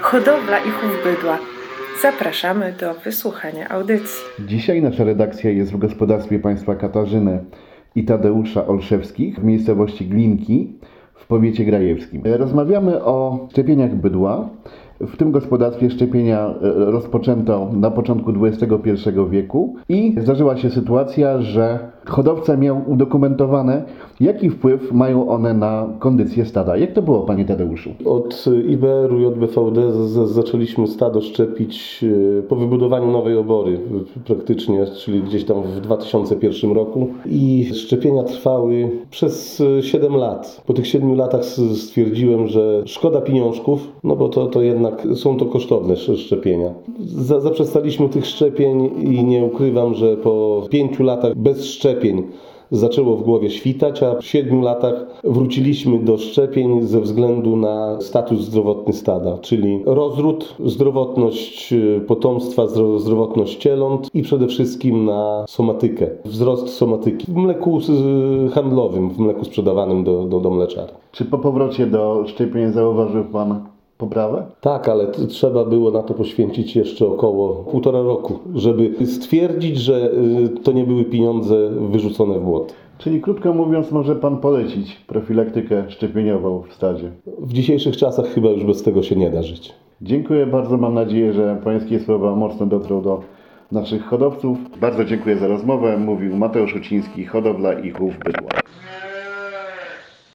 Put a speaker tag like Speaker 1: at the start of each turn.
Speaker 1: hodowla i chów bydła. Zapraszamy do wysłuchania audycji.
Speaker 2: Dzisiaj nasza redakcja jest w gospodarstwie państwa Katarzyny i Tadeusza Olszewskich w miejscowości Glinki w powiecie grajewskim. Rozmawiamy o szczepieniach bydła. W tym gospodarstwie szczepienia e, rozpoczęto na początku XXI wieku i zdarzyła się sytuacja, że hodowca miał udokumentowane, jaki wpływ mają one na kondycję stada. Jak to było, panie Tadeuszu?
Speaker 3: Od IBR-u i od BVD z- z- zaczęliśmy stado szczepić e, po wybudowaniu nowej obory praktycznie, czyli gdzieś tam w 2001 roku i szczepienia trwały przez e, 7 lat. Po tych 7 latach stwierdziłem, że szkoda pieniążków, no bo to, to jednak są to kosztowne sz- szczepienia. Za- Zaprzestaliśmy tych szczepień i nie ukrywam, że po 5 latach bez szczepień zaczęło w głowie świtać, a w siedmiu latach wróciliśmy do szczepień ze względu na status zdrowotny stada, czyli rozród, zdrowotność y, potomstwa, zdro- zdrowotność cieląt i przede wszystkim na somatykę, wzrost somatyki w mleku handlowym, w mleku sprzedawanym do, do, do mleczarni.
Speaker 2: Czy po powrocie do szczepień zauważył pan poprawę?
Speaker 3: Tak, ale trzeba było na to poświęcić jeszcze około półtora roku, żeby stwierdzić, że y, to nie były pieniądze wyrzucone w błoto.
Speaker 2: Czyli krótko mówiąc, może pan polecić profilaktykę szczepieniową w stadzie.
Speaker 3: W dzisiejszych czasach chyba już bez tego się nie da żyć.
Speaker 2: Dziękuję bardzo. Mam nadzieję, że pańskie słowa mocno dotrą do naszych hodowców. Bardzo dziękuję za rozmowę. Mówił Mateusz Uciński, hodowla i chów bydła.